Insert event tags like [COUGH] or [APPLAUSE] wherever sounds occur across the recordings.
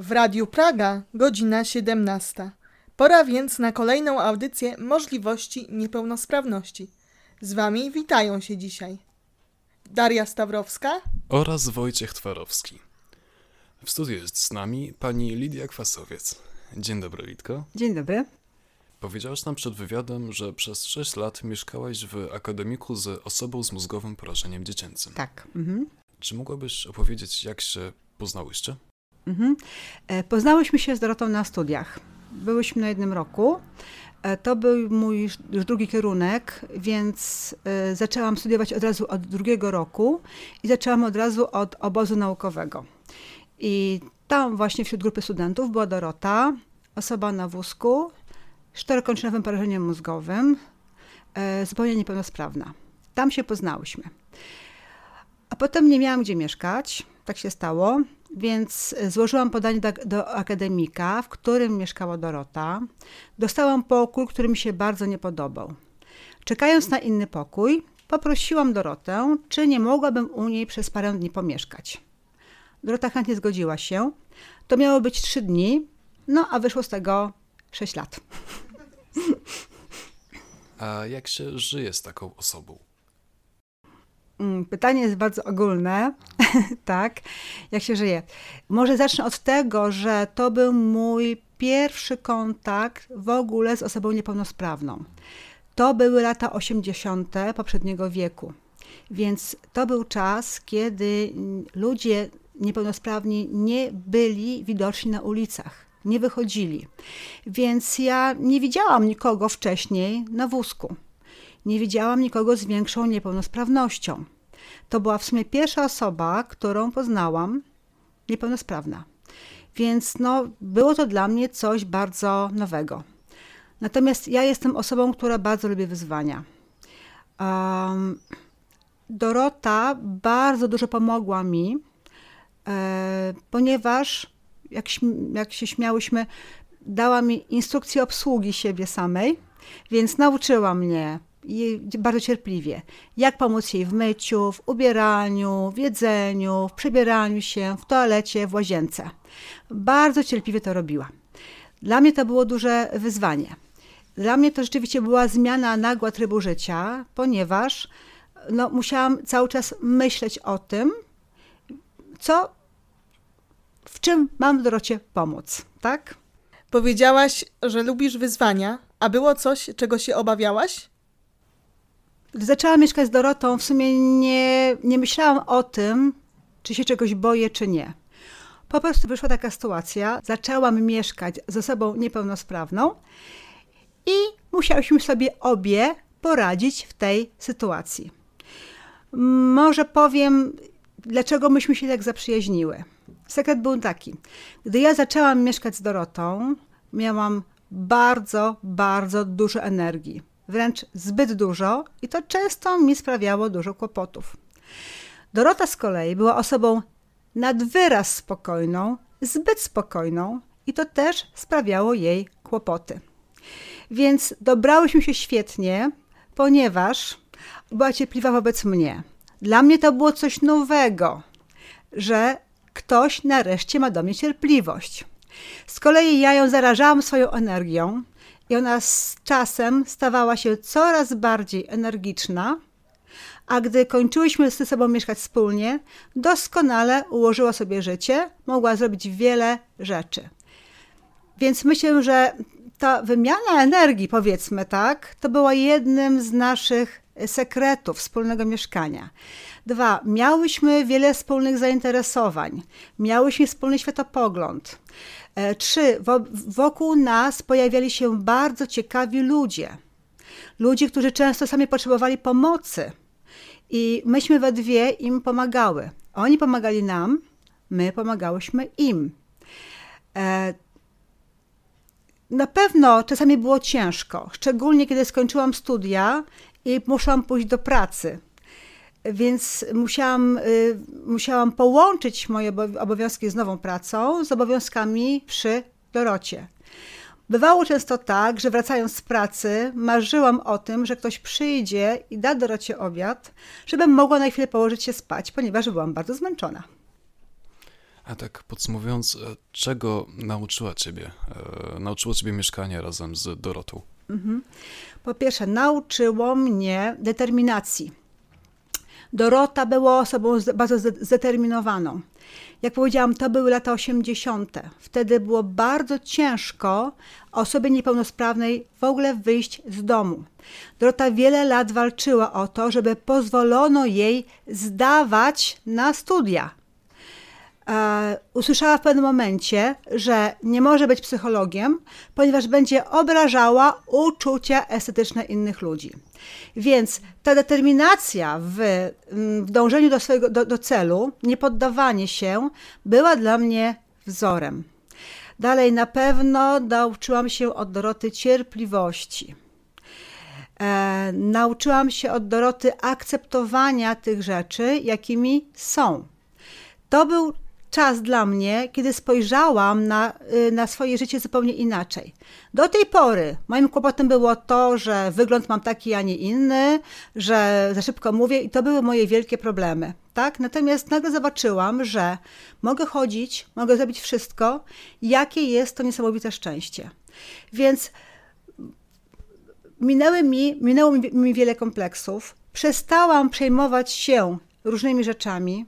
W Radiu Praga godzina 17. Pora więc na kolejną audycję możliwości niepełnosprawności. Z Wami witają się dzisiaj Daria Stawrowska oraz Wojciech Twarowski. W studiu jest z nami pani Lidia Kwasowiec. Dzień dobry, Litko. Dzień dobry. Powiedziałaś nam przed wywiadem, że przez 6 lat mieszkałaś w akademiku z osobą z mózgowym porażeniem dziecięcym. Tak. Mhm. Czy mogłabyś opowiedzieć, jak się poznałyście? Mhm. E, Poznałyśmy się z Dorotą na studiach. Byłyśmy na jednym roku. E, To był mój już drugi kierunek, więc e, zaczęłam studiować od razu od drugiego roku i zaczęłam od razu od obozu naukowego. I tam właśnie wśród grupy studentów była Dorota, osoba na wózku, czterokończynowym porażeniem mózgowym, zupełnie niepełnosprawna. Tam się poznałyśmy. A potem nie miałam gdzie mieszkać, tak się stało, więc złożyłam podanie do, do akademika, w którym mieszkała Dorota. Dostałam pokój, który mi się bardzo nie podobał. Czekając na inny pokój, poprosiłam Dorotę, czy nie mogłabym u niej przez parę dni pomieszkać. Dorota chętnie zgodziła się. To miało być trzy dni, no a wyszło z tego sześć lat. A jak się żyje z taką osobą? Mm, Pytanie jest bardzo ogólne, [LAUGHS] tak, jak się żyje. Może zacznę od tego, że to był mój pierwszy kontakt w ogóle z osobą niepełnosprawną. To były lata 80. poprzedniego wieku, więc to był czas, kiedy ludzie niepełnosprawni nie byli widoczni na ulicach, nie wychodzili. Więc ja nie widziałam nikogo wcześniej na wózku. Nie widziałam nikogo z większą niepełnosprawnością. To była w sumie pierwsza osoba, którą poznałam niepełnosprawna. Więc no, było to dla mnie coś bardzo nowego. Natomiast ja jestem osobą, która bardzo lubi wyzwania. Um, Dorota bardzo dużo pomogła mi, e, ponieważ, jak, jak się śmiałyśmy, dała mi instrukcję obsługi siebie samej, więc nauczyła mnie jej bardzo cierpliwie, jak pomóc jej w myciu, w ubieraniu, w jedzeniu, w przebieraniu się, w toalecie, w łazience. Bardzo cierpliwie to robiła. Dla mnie to było duże wyzwanie. Dla mnie to rzeczywiście była zmiana nagła trybu życia, ponieważ no, musiałam cały czas myśleć o tym, co, w czym mam Dorocie pomóc, tak? Powiedziałaś, że lubisz wyzwania, a było coś, czego się obawiałaś? Gdy zaczęłam mieszkać z Dorotą, w sumie nie, nie myślałam o tym, czy się czegoś boję, czy nie. Po prostu wyszła taka sytuacja, zaczęłam mieszkać z osobą niepełnosprawną i musiałyśmy sobie obie poradzić w tej sytuacji. Może powiem, dlaczego myśmy się tak zaprzyjaźniły. Sekret był taki. Gdy ja zaczęłam mieszkać z Dorotą, miałam bardzo, bardzo dużo energii. Wręcz zbyt dużo i to często mi sprawiało dużo kłopotów. Dorota z kolei była osobą nad wyraz spokojną, zbyt spokojną i to też sprawiało jej kłopoty. Więc dobrałyśmy się świetnie, ponieważ była cierpliwa wobec mnie. Dla mnie to było coś nowego, że ktoś nareszcie ma do mnie cierpliwość. Z kolei ja ją zarażałam swoją energią i ona z czasem stawała się coraz bardziej energiczna, a gdy kończyłyśmy ze sobą mieszkać wspólnie, doskonale ułożyła sobie życie, mogła zrobić wiele rzeczy. Więc myślę, że ta wymiana energii, powiedzmy tak, to była jednym z naszych sekretów wspólnego mieszkania. Dwa, miałyśmy wiele wspólnych zainteresowań, miałyśmy wspólny światopogląd. E, Trzy, wo- wokół nas pojawiali się bardzo ciekawi ludzie. Ludzie, którzy często sami potrzebowali pomocy. I myśmy we dwie im pomagały. Oni pomagali nam, my pomagałyśmy im. E, na pewno czasami było ciężko, szczególnie kiedy skończyłam studia i musiałam pójść do pracy. Więc musiałam, y, musiałam połączyć moje obo- obowiązki z nową pracą z obowiązkami przy Dorocie. Bywało często tak, że wracając z pracy, marzyłam o tym, że ktoś przyjdzie i da Dorocie obiad, żebym mogła na chwilę położyć się spać, ponieważ byłam bardzo zmęczona. A tak podsumowując, e, czego nauczyła ciebie, e, nauczyło ciebie mieszkanie razem z Dorotą? Mhm. Po pierwsze, nauczyło mnie determinacji. Dorota była osobą bardzo zdeterminowaną. Jak powiedziałam, to były lata 80. Wtedy było bardzo ciężko osobie niepełnosprawnej w ogóle wyjść z domu. Dorota wiele lat walczyła o to, żeby pozwolono jej zdawać na studia. E, usłyszała w pewnym momencie, że nie może być psychologiem, ponieważ będzie obrażała uczucia estetyczne innych ludzi. Więc ta determinacja w, mm, w dążeniu do swojego do, do celu, niepoddawanie się, była dla mnie wzorem. Dalej na pewno nauczyłam się od Doroty cierpliwości. E, nauczyłam się od Doroty akceptowania tych rzeczy, jakimi są. To był czas dla mnie, kiedy spojrzałam na, y, na swoje życie zupełnie inaczej. Do tej pory moim kłopotem było to, że wygląd mam taki, a nie inny, że za szybko mówię i to były moje wielkie problemy. Tak? Natomiast nagle zobaczyłam, że mogę chodzić, mogę zrobić wszystko, jakie jest to niesamowite szczęście. Więc minęły mi, minęło mi wiele kompleksów. Przestałam przejmować się różnymi rzeczami,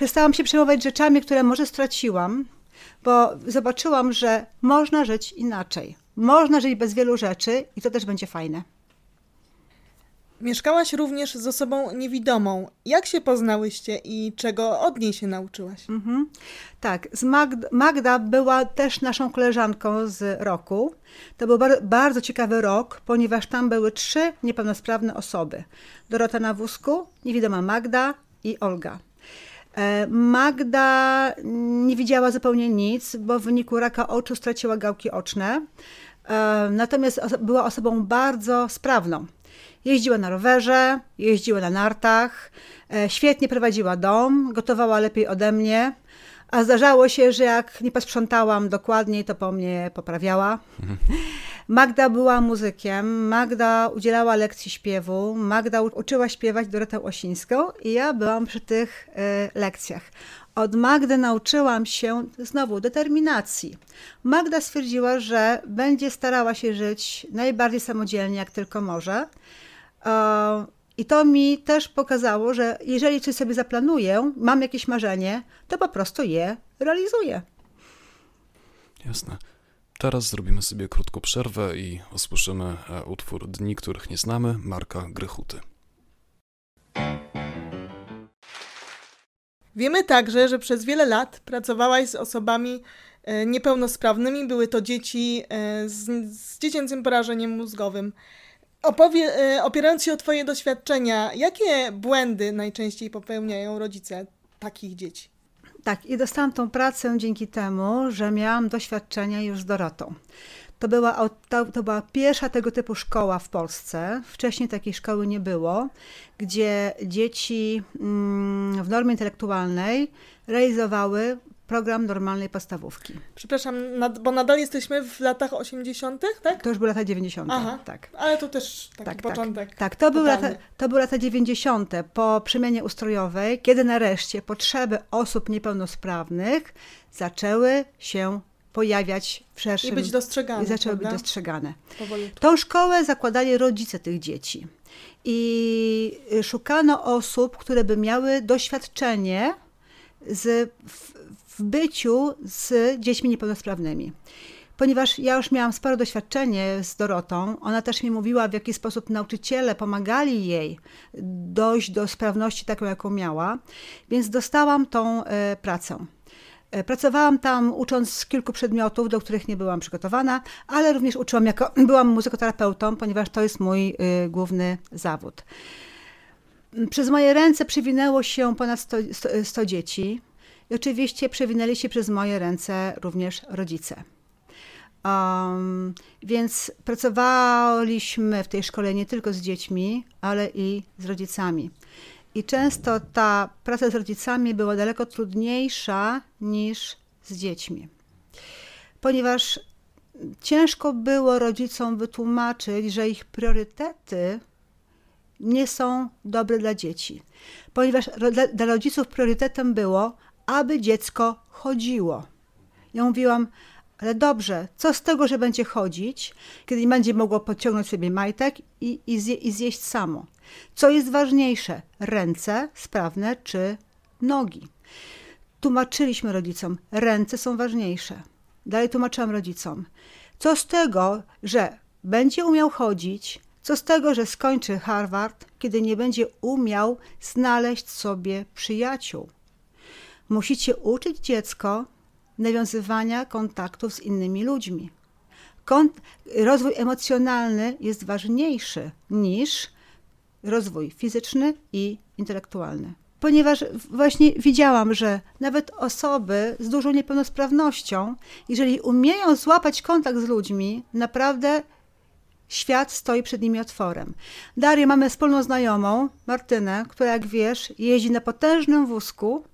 przestałam się przejmować rzeczami, które może straciłam, bo zobaczyłam, że można żyć inaczej. Można żyć bez wielu rzeczy i to też będzie fajne. Mieszkałaś również z osobą niewidomą. Jak się poznałyście i czego od niej się nauczyłaś? Mhm. Tak, z Magda, Magda była też naszą koleżanką z roku. To był bar bardzo ciekawy rok, ponieważ tam były trzy niepełnosprawne osoby. Dorota na wózku, niewidoma Magda i Olga. E, Magda nie widziała zupełnie nic, bo w wyniku raka oczu straciła gałki oczne. E, natomiast była osobą bardzo sprawną. Jeździła na rowerze, jeździła na nartach, e, świetnie prowadziła dom, gotowała lepiej ode mnie. A zdarzało się, że jak nie posprzątałam dokładniej, to po mnie poprawiała. [LAUGHS] Magda była muzykiem, Magda udzielała lekcji śpiewu, Magda uczyła śpiewać Dorotę Osińską i ja byłam przy tych y, lekcjach. Od Magdy nauczyłam się znowu determinacji. Magda stwierdziła, że będzie starała się żyć najbardziej samodzielnie, jak tylko może. I to mi też pokazało, że jeżeli coś sobie zaplanuję, mam jakieś marzenie, to po prostu je realizuję. Jasne. Teraz zrobimy sobie krótką przerwę i usłyszymy e, utwór Dni, których nie znamy, Marka Grychuty. Wiemy także, że przez wiele lat pracowałaś z osobami e, niepełnosprawnymi. Były to dzieci e, z, z dziecięcym porażeniem mózgowym. Opowie, opierając się o Twoje doświadczenia, jakie błędy najczęściej popełniają rodzice takich dzieci? Tak, i dostałam tą pracę dzięki temu, że miałam doświadczenia już z Dorotą. To była, to, to była pierwsza tego typu szkoła w Polsce. Wcześniej takiej szkoły nie było, gdzie dzieci mm, w normie intelektualnej realizowały program normalnej podstawówki. Przepraszam, nad, bo nadal jesteśmy w latach 80., tak? To już były lata 90. Aha, tak. Ale to też taki tak, tak. początek. Tak, tak. To, były lata, to były lata 90. po przemianie ustrojowej, kiedy nareszcie potrzeby osób niepełnosprawnych zaczęły się pojawiać w szerszym... I być dostrzegane. I zaczęły prawda? być dostrzegane. Powolutku. Tą szkołę zakładali rodzice tych dzieci. I szukano osób, które by miały doświadczenie z, w, byciu z dziećmi niepełnosprawnymi. Ponieważ ja już miałam sporo doświadczenie z Dorotą, ona też mi mówiła, w jaki sposób nauczyciele pomagali jej dojść do sprawności taką, jaką miała, więc dostałam tą e, pracę. E, pracowałam tam ucząc kilku przedmiotów, do których nie byłam przygotowana, ale również uczyłam jako, [CLEARS THROAT] byłam muzykoterapeutą, ponieważ to jest mój y, główny zawód. Przez moje ręce przewinęło się ponad 100, 100, 100 dzieci. I oczywiście przewinęli się przez moje ręce również rodzice. Um, więc pracowaliśmy w tej szkole nie tylko z dziećmi, ale i z rodzicami. I często ta praca z rodzicami była daleko trudniejsza niż z dziećmi, ponieważ ciężko było rodzicom wytłumaczyć, że ich priorytety nie są dobre dla dzieci, ponieważ dla rodziców priorytetem było, aby dziecko chodziło. Ja mówiłam, ale dobrze, co z tego, że będzie chodzić, kiedy nie będzie mogło podciągnąć sobie majtek i, i, zje, i zjeść samo? Co jest ważniejsze, ręce sprawne czy nogi? Tłumaczyliśmy rodzicom, ręce są ważniejsze. Dalej tłumaczyłam rodzicom, co z tego, że będzie umiał chodzić, co z tego, że skończy Harvard, kiedy nie będzie umiał znaleźć sobie przyjaciół? Musicie uczyć dziecko nawiązywania kontaktów z innymi ludźmi. Kont rozwój emocjonalny jest ważniejszy niż rozwój fizyczny i intelektualny. Ponieważ właśnie widziałam, że nawet osoby z dużą niepełnosprawnością, jeżeli umieją złapać kontakt z ludźmi, naprawdę świat stoi przed nimi otworem. Darię mamy wspólną znajomą, Martynę, która jak wiesz, jeździ na potężnym wózku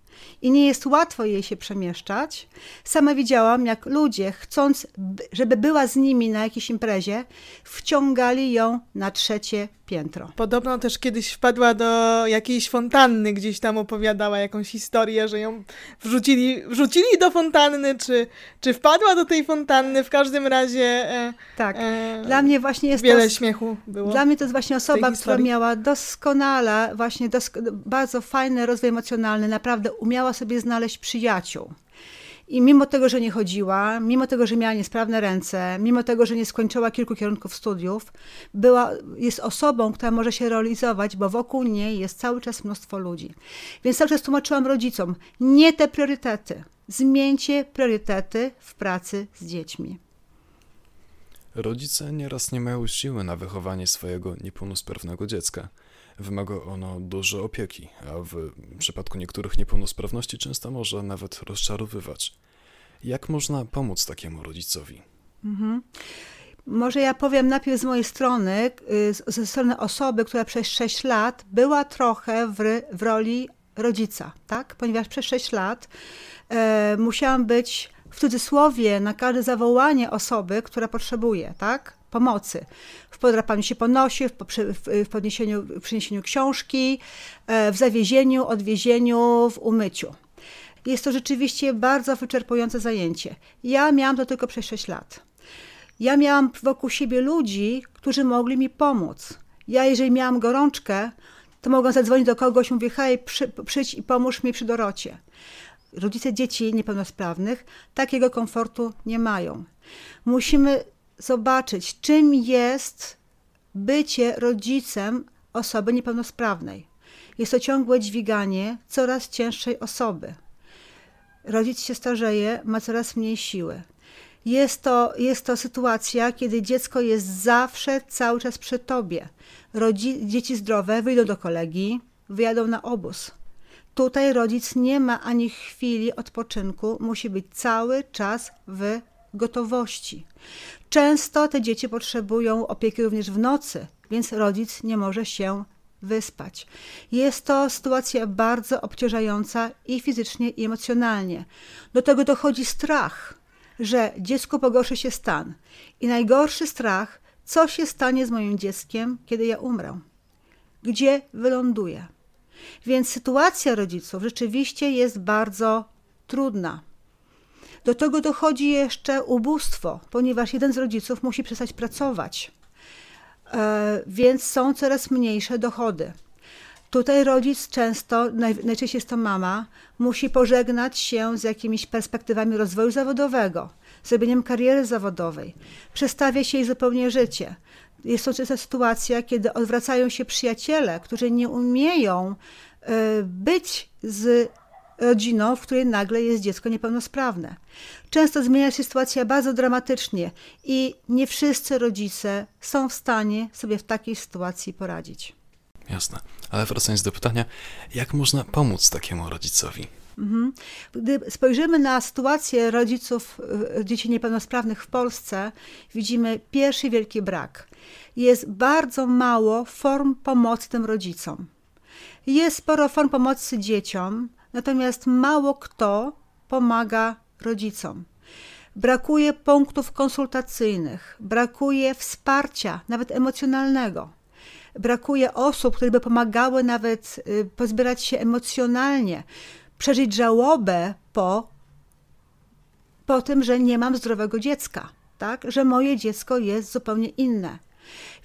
i nie jest łatwo jej się przemieszczać. Sama widziałam, jak ludzie, chcąc, żeby była z nimi na jakiejś imprezie, wciągali ją na trzecie piętro. Podobno też kiedyś wpadła do jakiejś fontanny, gdzieś tam opowiadała jakąś historię, że ją wrzucili, wrzucili do fontanny, czy, czy wpadła do tej fontanny. W każdym razie. E, tak. E, dla mnie właśnie jest wiele to, śmiechu było. Dla mnie to jest właśnie osoba, która miała doskonale, właśnie dosk bardzo fajny rozwój emocjonalny, naprawdę umiała sobie znaleźć przyjaciół. I mimo tego, że nie chodziła, mimo tego, że miała niesprawne ręce, mimo tego, że nie skończyła kilku kierunków studiów, była, jest osobą, która może się realizować, bo wokół niej jest cały czas mnóstwo ludzi. Więc cały czas tłumaczyłam rodzicom, nie te priorytety. Zmieńcie priorytety w pracy z dziećmi. Rodzice nieraz nie mają siły na wychowanie swojego niepełnosprawnego dziecka. Wymaga ono dużo opieki, a w przypadku niektórych niepełnosprawności często może nawet rozczarowywać. Jak można pomóc takiemu rodzicowi? Mhm. Może ja powiem najpierw z mojej strony, y, ze strony osoby, która przez 6 lat była trochę w, w roli rodzica, tak? Ponieważ przez 6 lat e, musiałam być w cudzysłowie na każde zawołanie osoby, która potrzebuje, tak? Pomocy. W podrapaniu się po nosie, w, podniesieniu, w przyniesieniu książki, e, w zawiezieniu, odwiezieniu, w umyciu. Jest to rzeczywiście bardzo wyczerpujące zajęcie. Ja miałam to tylko przez 6 lat. Ja miałam wokół siebie ludzi, którzy mogli mi pomóc. Ja, jeżeli miałam gorączkę, to mogłam zadzwonić do kogoś mówię, hej, przy, przyjdź i pomóż mi przy Dorocie rodzice dzieci niepełnosprawnych takiego komfortu nie mają. Musimy zobaczyć, czym jest bycie rodzicem osoby niepełnosprawnej. Jest to ciągłe dźwiganie coraz cięższej osoby. Rodzic się starzeje, ma coraz mniej siły. Jest to, jest to sytuacja, kiedy dziecko jest zawsze, cały czas przy tobie. Rodzi, dzieci zdrowe wyjdą do kolegi, wyjadą na obóz Tutaj rodzic nie ma ani chwili odpoczynku, musi być cały czas w gotowości. Często te dzieci potrzebują opieki również w nocy, więc rodzic nie może się wyspać. Jest to sytuacja bardzo obciążająca i fizycznie, i emocjonalnie. Do tego dochodzi strach, że dziecku pogorszy się stan. I najgorszy strach, co się stanie z moim dzieckiem, kiedy ja umrę? Gdzie wyląduję? Więc sytuacja rodziców rzeczywiście jest bardzo trudna. Do tego dochodzi jeszcze ubóstwo, ponieważ jeden z rodziców musi przestać pracować, e, więc są coraz mniejsze dochody. Tutaj rodzic często, najczęściej jest to mama, musi pożegnać się z jakimiś perspektywami rozwoju zawodowego, zrobieniem kariery zawodowej. Przestawia się jej zupełnie życie jest to często sytuacja, kiedy odwracają się przyjaciele, którzy nie umieją e, być z rodziną, w której nagle jest dziecko niepełnosprawne. Często zmienia się sytuacja bardzo dramatycznie i nie wszyscy rodzice są w stanie sobie w takiej sytuacji poradzić. Jasne. Ale wracając do pytania, jak można pomóc takiemu rodzicowi? Mhm. Gdy spojrzymy na sytuację rodziców e, dzieci niepełnosprawnych w Polsce, widzimy pierwszy wielki brak. Jest bardzo mało form pomocy tym rodzicom. Jest sporo form pomocy dzieciom, natomiast mało kto pomaga rodzicom. Brakuje punktów konsultacyjnych, brakuje wsparcia, nawet emocjonalnego. Brakuje osób, które by pomagały nawet y, pozbierać się emocjonalnie, przeżyć żałobę po, po tym, że nie mam zdrowego dziecka, tak? że moje dziecko jest zupełnie inne.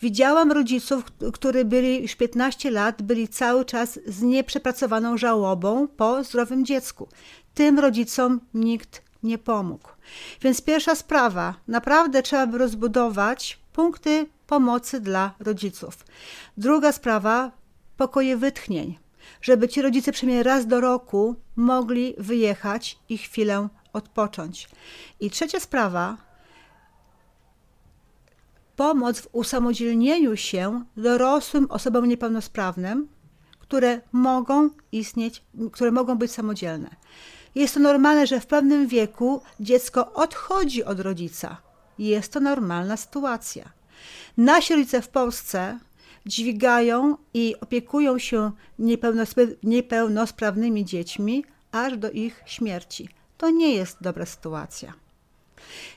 Widziałam rodziców, którzy byli już 15 lat, byli cały czas z nieprzepracowaną żałobą po zdrowym dziecku. Tym rodzicom nikt nie pomógł. Więc pierwsza sprawa, naprawdę trzeba by rozbudować punkty pomocy dla rodziców. Druga sprawa, pokoje wytchnień, żeby ci rodzice przynajmniej raz do roku mogli wyjechać i chwilę odpocząć. I trzecia sprawa, pomoc w usamodzielnieniu się dorosłym osobom niepełnosprawnym, które mogą istnieć, które mogą być samodzielne. Jest to normalne, że w pewnym wieku dziecko odchodzi od rodzica. Jest to normalna sytuacja. Nasi rodzice w Polsce dźwigają i opiekują się niepełnosprawnymi dziećmi aż do ich śmierci. To nie jest dobra sytuacja.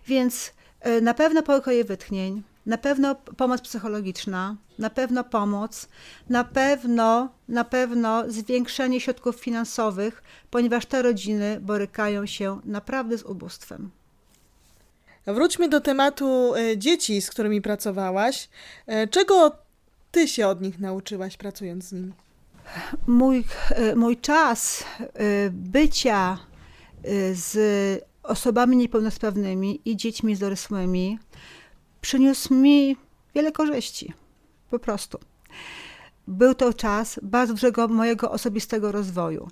Więc e, na pewno pokoje wytchnień, na pewno pomoc psychologiczna, na pewno pomoc, na pewno, na pewno zwiększenie środków finansowych, ponieważ te rodziny borykają się naprawdę z ubóstwem. Wróćmy do tematu e, dzieci, z którymi pracowałaś. E, czego ty się od nich nauczyłaś pracując z nimi? Mój, e, mój czas bycia z osobami niepełnosprawnymi i dziećmi dorosłymi przyniósł mi wiele korzyści. Po prostu. Był to czas bardzo dużego mojego osobistego rozwoju.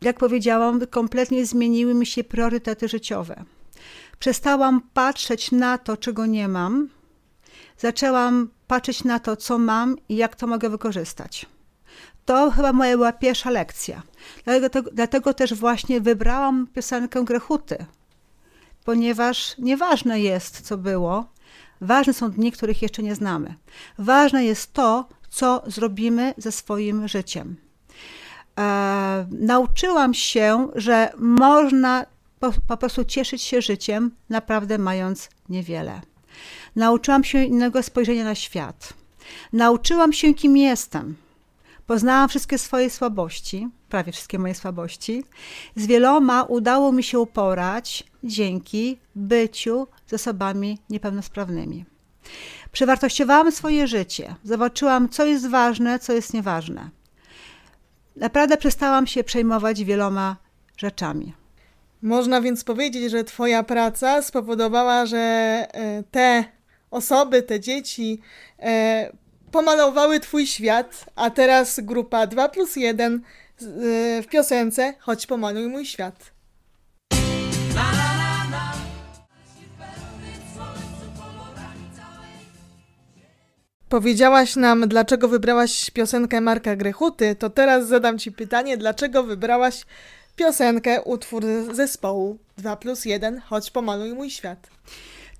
Jak powiedziałam, kompletnie zmieniły mi się priorytety życiowe. Przestałam patrzeć na to, czego nie mam. Zaczęłam patrzeć na to, co mam i jak to mogę wykorzystać. To chyba moja była pierwsza lekcja. Dlatego, dlatego też właśnie wybrałam piosenkę Grechuty, ponieważ nieważne jest, co było, Ważne są dni, których jeszcze nie znamy. Ważne jest to, co zrobimy ze swoim życiem. E, nauczyłam się, że można po, po prostu cieszyć się życiem, naprawdę mając niewiele. Nauczyłam się innego spojrzenia na świat. Nauczyłam się, kim jestem. Poznałam wszystkie swoje słabości, prawie wszystkie moje słabości. Z wieloma udało mi się uporać dzięki byciu z osobami niepełnosprawnymi. Przewartościowałam swoje życie, zobaczyłam, co jest ważne, co jest nieważne. Naprawdę przestałam się przejmować wieloma rzeczami. Można więc powiedzieć, że Twoja praca spowodowała, że e, te osoby, te dzieci e, pomalowały Twój świat, a teraz grupa 2 plus 1 e, w piosence Chodź pomaluj mój świat. Powiedziałaś nam, dlaczego wybrałaś piosenkę Marka Grechuty, to teraz zadam Ci pytanie, dlaczego wybrałaś piosenkę, utwór zespołu 2 plus 1, Chodź pomaluj mój świat.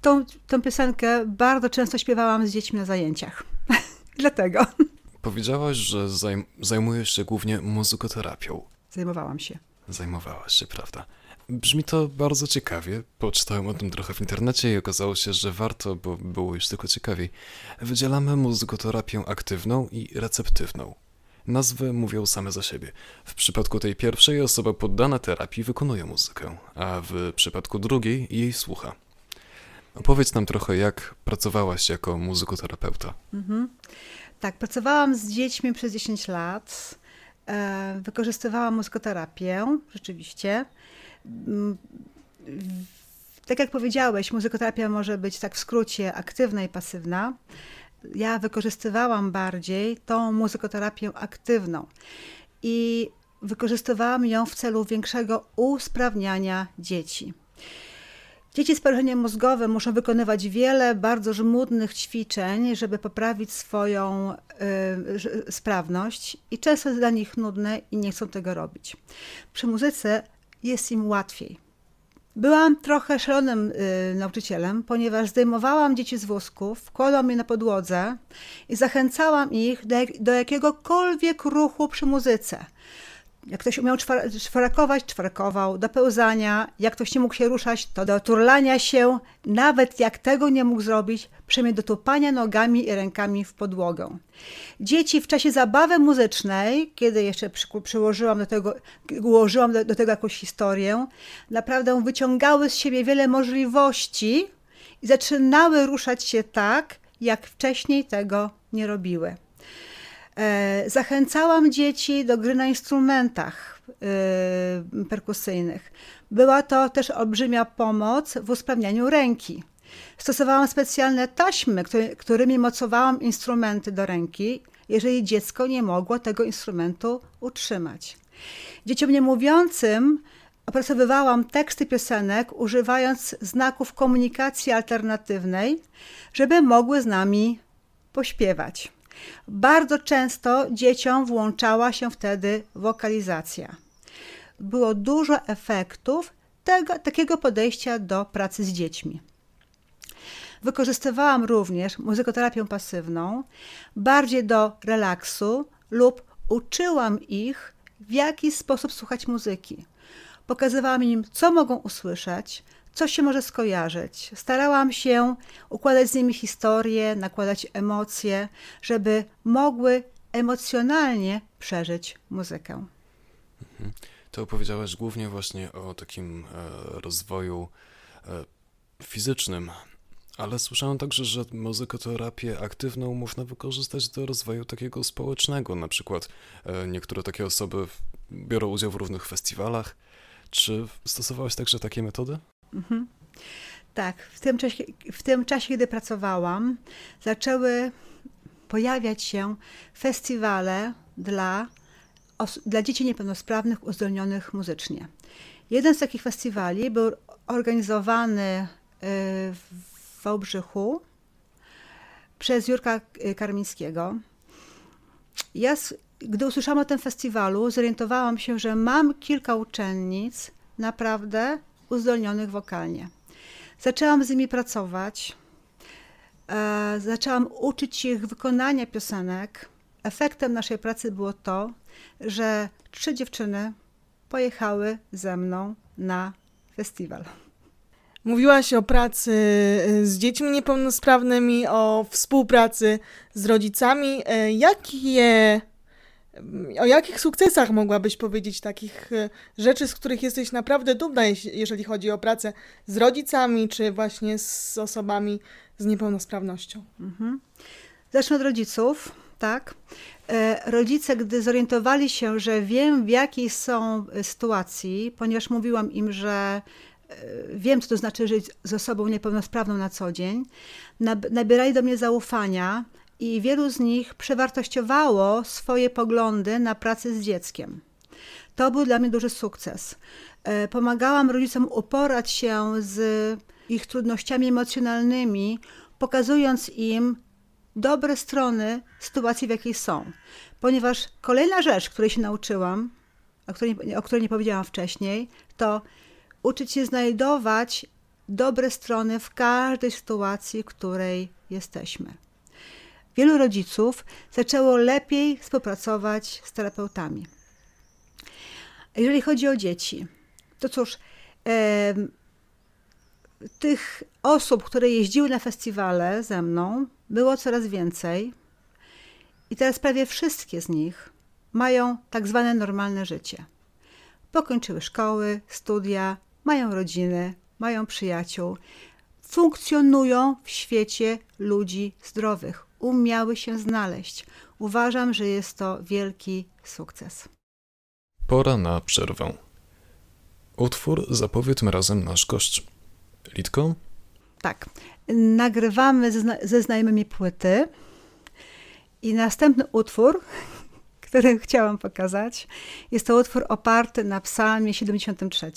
Tą, tą piosenkę bardzo często śpiewałam z dziećmi na zajęciach. [LAUGHS] Dlatego. [LAUGHS] Powiedziałaś, że zajm zajmujesz się głównie muzykoterapią. Zajmowałam się. Zajmowałaś się, prawda? Brzmi to bardzo ciekawie. Poczytałem o tym trochę w internecie i okazało się, że warto, bo było już tylko ciekawiej. Wydzielamy muzykoterapię aktywną i receptywną. Nazwy mówią same za siebie. W przypadku tej pierwszej osoba poddana terapii wykonuje muzykę, a w przypadku drugiej jej słucha. Opowiedz nam trochę, jak pracowałaś jako muzykoterapeuta. Mhm. Tak, pracowałam z dziećmi przez 10 lat. E, wykorzystywałam muzykoterapię, rzeczywiście. Mm, tak jak powiedziałeś, muzykoterapia może być tak w skrócie aktywna i pasywna. Ja wykorzystywałam bardziej tą muzykoterapię aktywną i wykorzystywałam ją w celu większego usprawniania dzieci. Dzieci z porażeniem mózgowym muszą wykonywać wiele bardzo żmudnych ćwiczeń, żeby poprawić swoją y, sprawność, i często jest dla nich nudne i nie chcą tego robić. Przy muzyce jest im łatwiej. Byłam trochę szalonym y, nauczycielem, ponieważ zdejmowałam dzieci z wózków, wkładałam je na podłodze i zachęcałam ich do, do jakiegokolwiek ruchu przy muzyce. Jak ktoś umiał czwar- czwarakować, czwarakował, do pełzania. Jak ktoś nie mógł się ruszać, to do turlania się. Nawet jak tego nie mógł zrobić, przynajmniej do tupania nogami i rękami w podłogę. Dzieci w czasie zabawy muzycznej, kiedy jeszcze przy, przyłożyłam do tego, ułożyłam do, do tego jakąś historię, naprawdę wyciągały z siebie wiele możliwości i zaczynały ruszać się tak, jak wcześniej tego nie robiły. E, zachęcałam dzieci do gry na instrumentach e, perkusyjnych. Była to też olbrzymia pomoc w usprawnianiu ręki. Stosowałam specjalne taśmy, który, którymi mocowałam instrumenty do ręki, jeżeli dziecko nie mogło tego instrumentu utrzymać. Dzieciom niemówiącym opracowywałam teksty piosenek, używając znaków komunikacji alternatywnej, żeby mogły z nami pośpiewać. Bardzo często dzieciom włączała się wtedy wokalizacja. Było dużo efektów tego, takiego podejścia do pracy z dziećmi. Wykorzystywałam również muzykoterapię pasywną bardziej do relaksu lub uczyłam ich, w jaki sposób słuchać muzyki. Pokazywałam im, co mogą usłyszeć, co się może skojarzyć. Starałam się układać z nimi historie, nakładać emocje, żeby mogły emocjonalnie przeżyć muzykę. Mhm. To opowiedziałeś głównie właśnie o takim e, rozwoju e, fizycznym, ale słyszałem także, że muzykoterapię aktywną można wykorzystać do rozwoju takiego społecznego. Na przykład e, niektóre takie osoby biorą udział w różnych festiwalach. Czy stosowałeś także takie metody? Mhm. Tak, w tym, czasie, w tym czasie, kiedy pracowałam, zaczęły pojawiać się festiwale dla, dla dzieci niepełnosprawnych uzdolnionych muzycznie. Jeden z takich festiwali był organizowany y, w Wałbrzychu przez Jurka Karmińskiego. Ja, gdy usłyszałam o tym festiwalu, zorientowałam się, że mam kilka uczennic naprawdę uzdolnionych wokalnie. Zaczęłam z nimi pracować, e, zaczęłam uczyć ich wykonania piosenek. Efektem naszej pracy było to, że trzy dziewczyny pojechały ze mną na festiwal. Mówiłaś o pracy e, z dziećmi niepełnosprawnymi, o współpracy z rodzicami. E, jakie o jakich sukcesach mogłabyś powiedzieć, takich e, rzeczy, z których jesteś naprawdę dumna, jeżeli chodzi o pracę z rodzicami, czy właśnie z osobami z niepełnosprawnością? Mhm. Zacznę od rodziców, tak. E, rodzice, gdy zorientowali się, że wiem, w jakiej są e, sytuacji, ponieważ mówiłam im, że wiem, co to znaczy żyć z osobą niepełnosprawną na co dzień, nabierali do mnie zaufania i wielu z nich przewartościowało swoje poglądy na pracę z dzieckiem. To był dla mnie duży sukces. E, pomagałam rodzicom uporać się z ich trudnościami emocjonalnymi, pokazując im dobre strony sytuacji, w jakiej są. Ponieważ kolejna rzecz, której się nauczyłam, o której, o której nie powiedziałam wcześniej, to uczyć się znajdować dobre strony w każdej sytuacji, w której jesteśmy wielu rodziców zaczęło lepiej współpracować z terapeutami. Jeżeli chodzi o dzieci, to cóż, e, tych osób, które jeździły na festiwale ze mną, było coraz więcej. I teraz prawie wszystkie z nich mają tak zwane normalne życie. Pokończyły szkoły, studia, mają rodziny, mają przyjaciół, funkcjonują w świecie ludzi zdrowych, umiały się znaleźć. Uważam, że jest to wielki sukces. Pora na przerwę. Utwór zapowie tym razem nasz gość. Litko? Tak. Nagrywamy ze, zna ze znajomymi płyty i następny utwór, [LAUGHS] który chciałam pokazać, jest to utwór oparty na psalmie 73.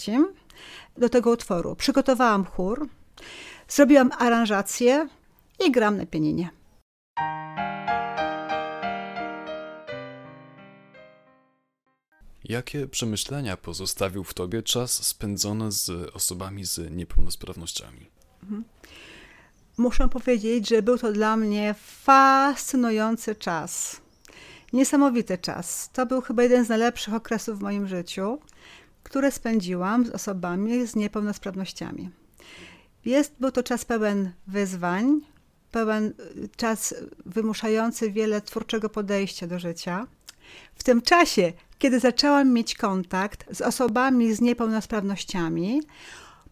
Do tego utworu przygotowałam chór, zrobiłam aranżację i gram na pianinie. Jakie przemyślenia pozostawił w tobie czas spędzony z osobami z niepełnosprawnościami? Mhm. Muszę powiedzieć, że był to dla mnie fascynujący czas. Niesamowity czas. To był chyba jeden z najlepszych okresów w moim życiu, które spędziłam z osobami z niepełnosprawnościami. Jest, był to czas pełen wyzwań, pełen y, czas wymuszający wiele twórczego podejścia do życia. W tym czasie, kiedy zaczęłam mieć kontakt z osobami z niepełnosprawnościami,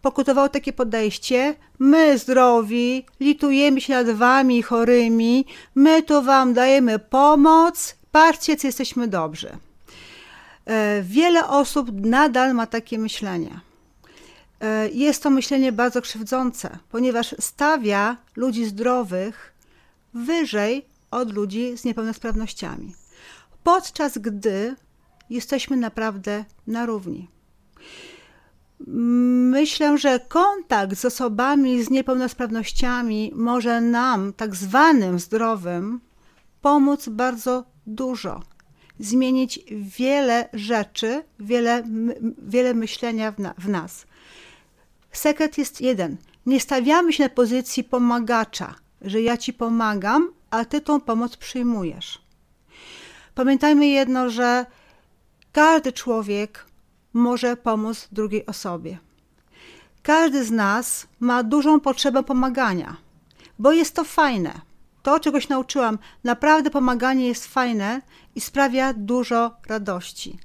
pokutowało takie podejście: my zdrowi, litujemy się nad wami chorymi, my tu wam dajemy pomoc, patrzcie, co jesteśmy dobrzy. E, wiele osób nadal ma takie myślenie. E, jest to myślenie bardzo krzywdzące, ponieważ stawia ludzi zdrowych wyżej od ludzi z niepełnosprawnościami, podczas gdy jesteśmy naprawdę na równi. Myślę, że kontakt z osobami z niepełnosprawnościami może nam, tak zwanym zdrowym, pomóc bardzo dużo. Zmienić wiele rzeczy, wiele, wiele myślenia w, na, w nas. Sekret jest jeden. Nie stawiamy się na pozycji pomagacza, że ja ci pomagam, a ty tą pomoc przyjmujesz. Pamiętajmy jedno, że każdy człowiek może pomóc drugiej osobie. Każdy z nas ma dużą potrzebę pomagania, bo jest to fajne. To, czegoś nauczyłam, naprawdę pomaganie jest fajne i sprawia dużo radości.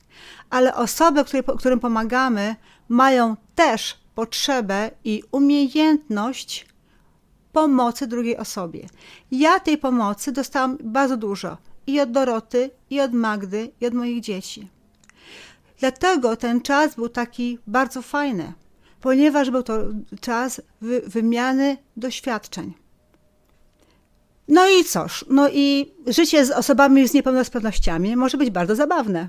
Ale osoby, którym pomagamy, mają też potrzebę i umiejętność pomocy drugiej osobie. Ja tej pomocy dostałam bardzo dużo i od Doroty, i od Magdy, i od moich dzieci. Dlatego ten czas był taki bardzo fajny, ponieważ był to czas wy wymiany doświadczeń. No i cóż, no i życie z osobami z niepełnosprawnościami może być bardzo zabawne.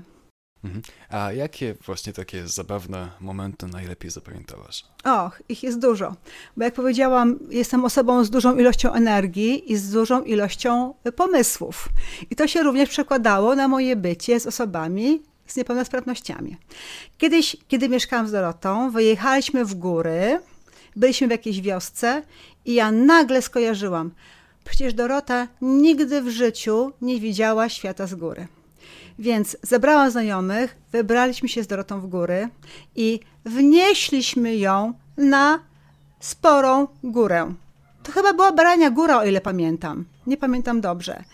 Mhm. A jakie właśnie takie zabawne momenty najlepiej zapamiętałaś? Och, ich jest dużo. Bo jak powiedziałam, jestem osobą z dużą ilością energii i z dużą ilością pomysłów. I to się również przekładało na moje bycie z osobami z niepełnosprawnościami. Kiedyś, kiedy mieszkałam z Dorotą, wyjechaliśmy w góry, byliśmy w jakiejś wiosce i ja nagle skojarzyłam, przecież Dorota nigdy w życiu nie widziała świata z góry. Więc zebrałam znajomych, wybraliśmy się z Dorotą w góry i wnieśliśmy ją na sporą górę. To chyba była Barania Góra, o ile pamiętam. Nie pamiętam dobrze.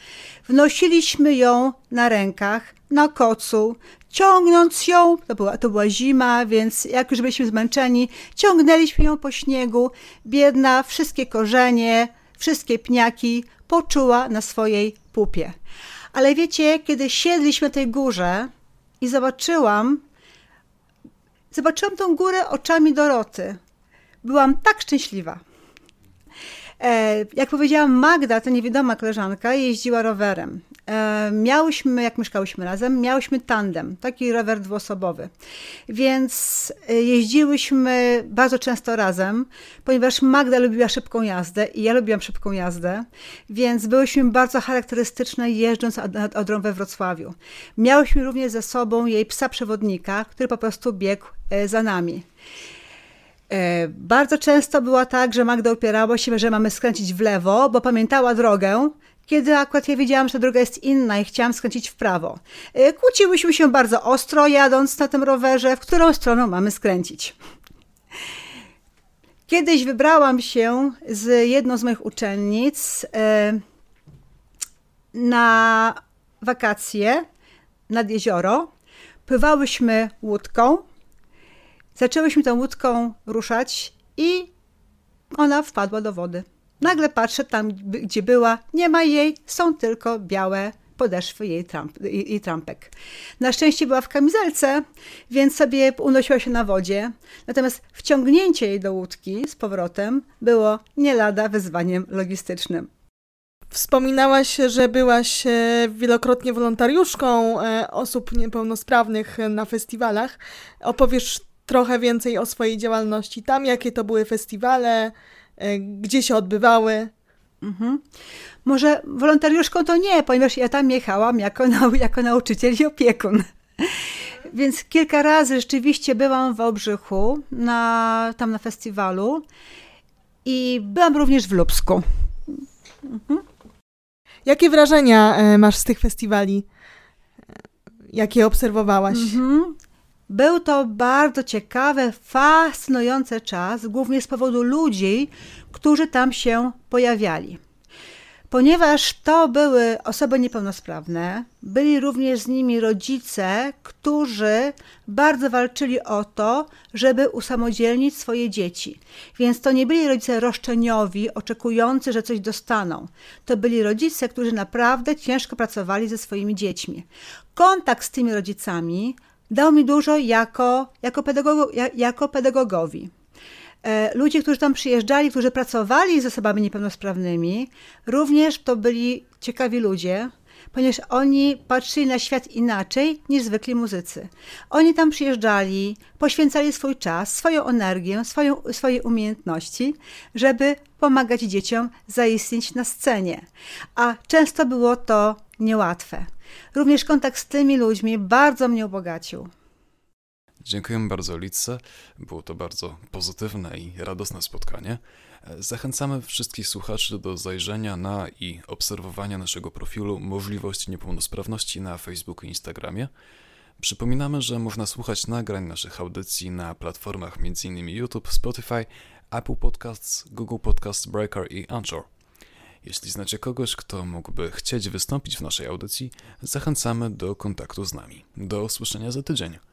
Wnosiliśmy ją na rękach, na kocu, ciągnąc ją, to była, to była zima, więc jak już byliśmy zmęczeni, ciągnęliśmy ją po śniegu. Biedna, wszystkie korzenie, wszystkie pniaki poczuła na swojej pupie. Ale wiecie, kiedy siedliśmy tej górze i zobaczyłam, zobaczyłam tą górę oczami Doroty, byłam tak szczęśliwa. E, jak powiedziałam, Magda, to niewidoma koleżanka, jeździła rowerem. E, miałyśmy, jak mieszkałyśmy razem, miałyśmy tandem, taki rower dwuosobowy. Więc e, jeździłyśmy bardzo często razem, ponieważ Magda lubiła szybką jazdę i ja lubiłam szybką jazdę, więc byłyśmy bardzo charakterystyczne jeżdżąc nad Odrą we Wrocławiu. Miałyśmy również ze sobą jej psa przewodnika, który po prostu biegł za nami. E, bardzo często było tak, że Magda upierała się, że mamy skręcić w lewo, bo pamiętała drogę, kiedy akurat ja wiedziałam, że droga jest inna i chciałam skręcić w prawo. E, kłóciłyśmy się bardzo ostro, jadąc na tym rowerze, w którą stroną mamy skręcić. Kiedyś wybrałam się z jedną z moich uczennic e, na wakacje nad jezioro. Pływałyśmy łódką Zaczęłyśmy tą łódką ruszać i ona wpadła do wody. Nagle patrzę tam, gdzie była, nie ma jej, są tylko białe podeszwy jej, tramp, jej, trampek. Na szczęście była w kamizelce, więc sobie unosiła się na wodzie. Natomiast wciągnięcie jej do łódki z powrotem było nie lada wyzwaniem logistycznym. Wspominałaś, że byłaś e, wielokrotnie wolontariuszką e, osób niepełnosprawnych na festiwalach. Opowiesz trochę więcej o swojej działalności tam, jakie to były festiwale, e, gdzie się odbywały. Mhm. Może wolontariuszką to nie, ponieważ ja tam jechałam jako, nau jako nauczyciel i opiekun. Więc kilka razy rzeczywiście byłam w Obrzychu, na, tam na festiwalu i byłam również w Lubsku. Mhm. Jakie wrażenia e, masz z tych festiwali? jakie obserwowałaś? Mhm. Był to bardzo ciekawy, fascynujący czas, głównie z powodu ludzi, którzy tam się pojawiali. Ponieważ to były osoby niepełnosprawne, byli również z nimi rodzice, którzy bardzo walczyli o to, żeby usamodzielnić swoje dzieci. Więc to nie byli rodzice roszczeniowi, oczekujący, że coś dostaną. To byli rodzice, którzy naprawdę ciężko pracowali ze swoimi dziećmi. Kontakt z tymi rodzicami dał mi dużo jako, jako, pedagogo, jako pedagogowi. E, ludzie, którzy tam przyjeżdżali, którzy pracowali z osobami niepełnosprawnymi, również to byli ciekawi ludzie, ponieważ oni patrzyli na świat inaczej niż zwykli muzycy. Oni tam przyjeżdżali, poświęcali swój czas, swoją energię, swoją, swoje umiejętności, żeby pomagać dzieciom zaistnieć na scenie. A często było to niełatwe. Również kontakt z tymi ludźmi bardzo mnie ubogacił. Dziękujemy bardzo Litce. Było to bardzo pozytywne i radosne spotkanie. Zachęcamy wszystkich słuchaczy do zajrzenia na i obserwowania naszego profilu Możliwości Niepełnosprawności na Facebooku i Instagramie. Przypominamy, że można słuchać nagrań naszych audycji na platformach m.in. YouTube, Spotify, Apple Podcasts, Google Podcasts, Breaker i Anchor. Jeśli znacie kogoś, kto mógłby chcieć wystąpić w naszej audycji, zachęcamy do kontaktu z nami. Do usłyszenia za tydzień.